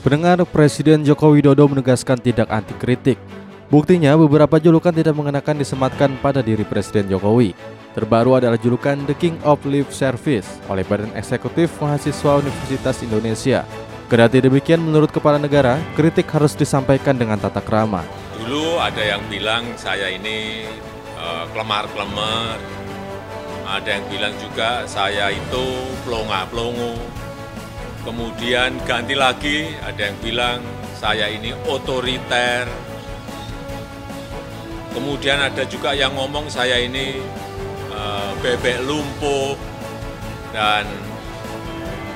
Pendengar Presiden Joko Widodo menegaskan tidak anti kritik. Buktinya beberapa julukan tidak mengenakan disematkan pada diri Presiden Jokowi. Terbaru adalah julukan The King of Lip Service oleh Badan Eksekutif Mahasiswa Universitas Indonesia. Kendati demikian menurut Kepala Negara, kritik harus disampaikan dengan tata krama. Dulu ada yang bilang saya ini uh, kelemar-kelemar, ada yang bilang juga saya itu pelonga-pelongo. Kemudian ganti lagi, ada yang bilang saya ini otoriter. Kemudian ada juga yang ngomong saya ini uh, bebek lumpuh. Dan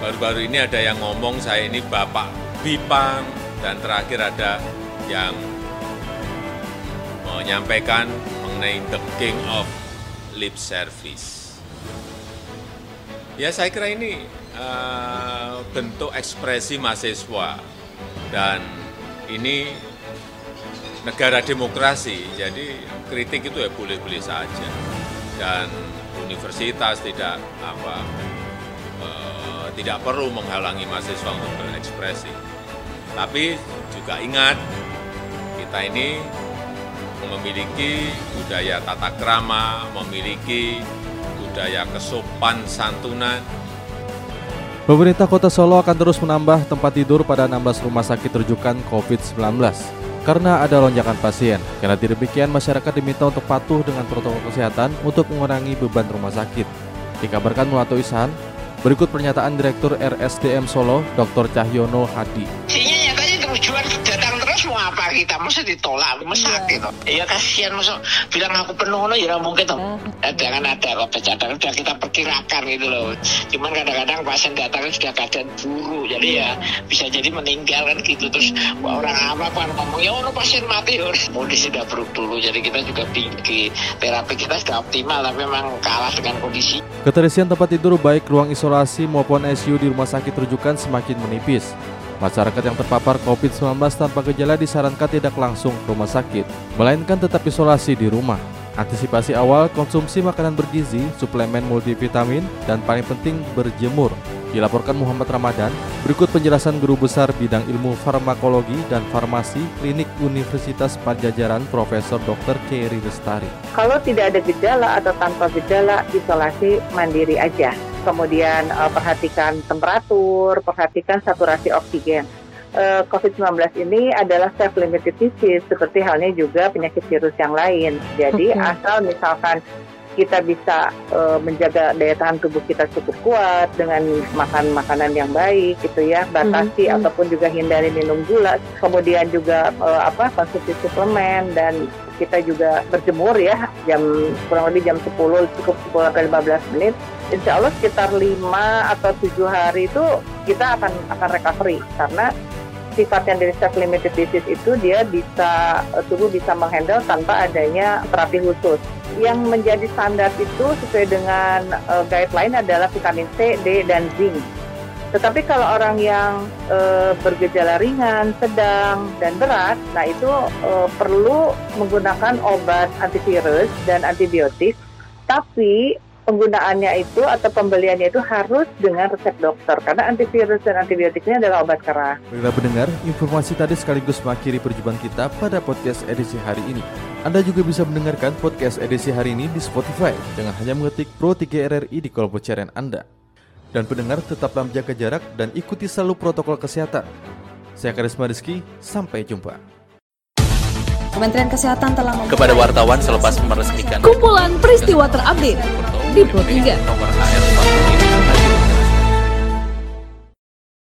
baru-baru ini ada yang ngomong saya ini bapak bipang. Dan terakhir ada yang menyampaikan mengenai the king of lip service. Ya saya kira ini bentuk ekspresi mahasiswa dan ini negara demokrasi, jadi kritik itu ya boleh-boleh saja dan universitas tidak apa uh, tidak perlu menghalangi mahasiswa untuk berekspresi. Tapi juga ingat kita ini memiliki budaya tata krama, memiliki budaya kesopan santunan. Pemerintah Kota Solo akan terus menambah tempat tidur pada 16 rumah sakit rujukan COVID-19 karena ada lonjakan pasien. Karena demikian, masyarakat diminta untuk patuh dengan protokol kesehatan untuk mengurangi beban rumah sakit. Dikabarkan melalui Isan, berikut pernyataan Direktur RSDM Solo, Dr. Cahyono Hadi. Apa kita? Masa ditolak, masa gitu. Iya kasihan, masa bilang aku penuh, no, ya mungkin tuh. Jangan ada kok cadangan, sudah kita perkirakan gitu loh. Cuman kadang-kadang pasien datang sudah keadaan buruk, jadi ya bisa jadi meninggal kan gitu. Terus wah, orang apa kan ngomong, ya orang pasien mati, ya kondisi sudah buruk dulu. Jadi kita juga tinggi, terapi kita sudah optimal, tapi memang kalah dengan kondisi. Keterisian tempat tidur baik ruang isolasi maupun ICU di rumah sakit rujukan semakin menipis. Masyarakat yang terpapar COVID-19 tanpa gejala disarankan tidak langsung ke rumah sakit, melainkan tetap isolasi di rumah. Antisipasi awal konsumsi makanan bergizi, suplemen multivitamin, dan paling penting berjemur. Dilaporkan Muhammad Ramadan, berikut penjelasan guru besar bidang ilmu farmakologi dan farmasi Klinik Universitas Pajajaran Profesor Dr. Kerry Lestari. Kalau tidak ada gejala atau tanpa gejala, isolasi mandiri aja. Kemudian uh, perhatikan temperatur, perhatikan saturasi oksigen. Uh, COVID-19 ini adalah self-limited disease, seperti halnya juga penyakit virus yang lain. Jadi Oke. asal misalkan kita bisa uh, menjaga daya tahan tubuh kita cukup kuat dengan makan makanan yang baik gitu ya batasi Mhm. ataupun juga hindari minum gula kemudian juga uh, apa konsumsi suplemen dan kita juga berjemur ya jam kurang lebih jam 10 cukup 10 sampai 15 menit Insya Allah sekitar 5 atau 7 hari itu kita akan akan recovery karena sifatnya dari self limited disease itu dia bisa eh, tubuh bisa menghandle tanpa adanya terapi khusus. Yang menjadi standar itu sesuai dengan eh, guideline adalah vitamin C, D, dan zinc. Tetapi kalau orang yang eh, bergejala ringan, sedang, dan berat, nah itu eh, perlu menggunakan obat antivirus dan antibiotik. Tapi penggunaannya itu atau pembeliannya itu harus dengan resep dokter karena antivirus dan antibiotiknya adalah obat keras. Baiklah pendengar, informasi tadi sekaligus mengakhiri perjumpaan kita pada podcast edisi hari ini. Anda juga bisa mendengarkan podcast edisi hari ini di Spotify dengan hanya mengetik Pro 3 RRI di kolom pencarian Anda. Dan pendengar tetaplah menjaga jarak dan ikuti selalu protokol kesehatan. Saya Karisma Rizky, sampai jumpa. Kementerian Kesehatan telah kepada wartawan selepas meresmikan kumpulan peristiwa terupdate di Pro 3. nomor AR 45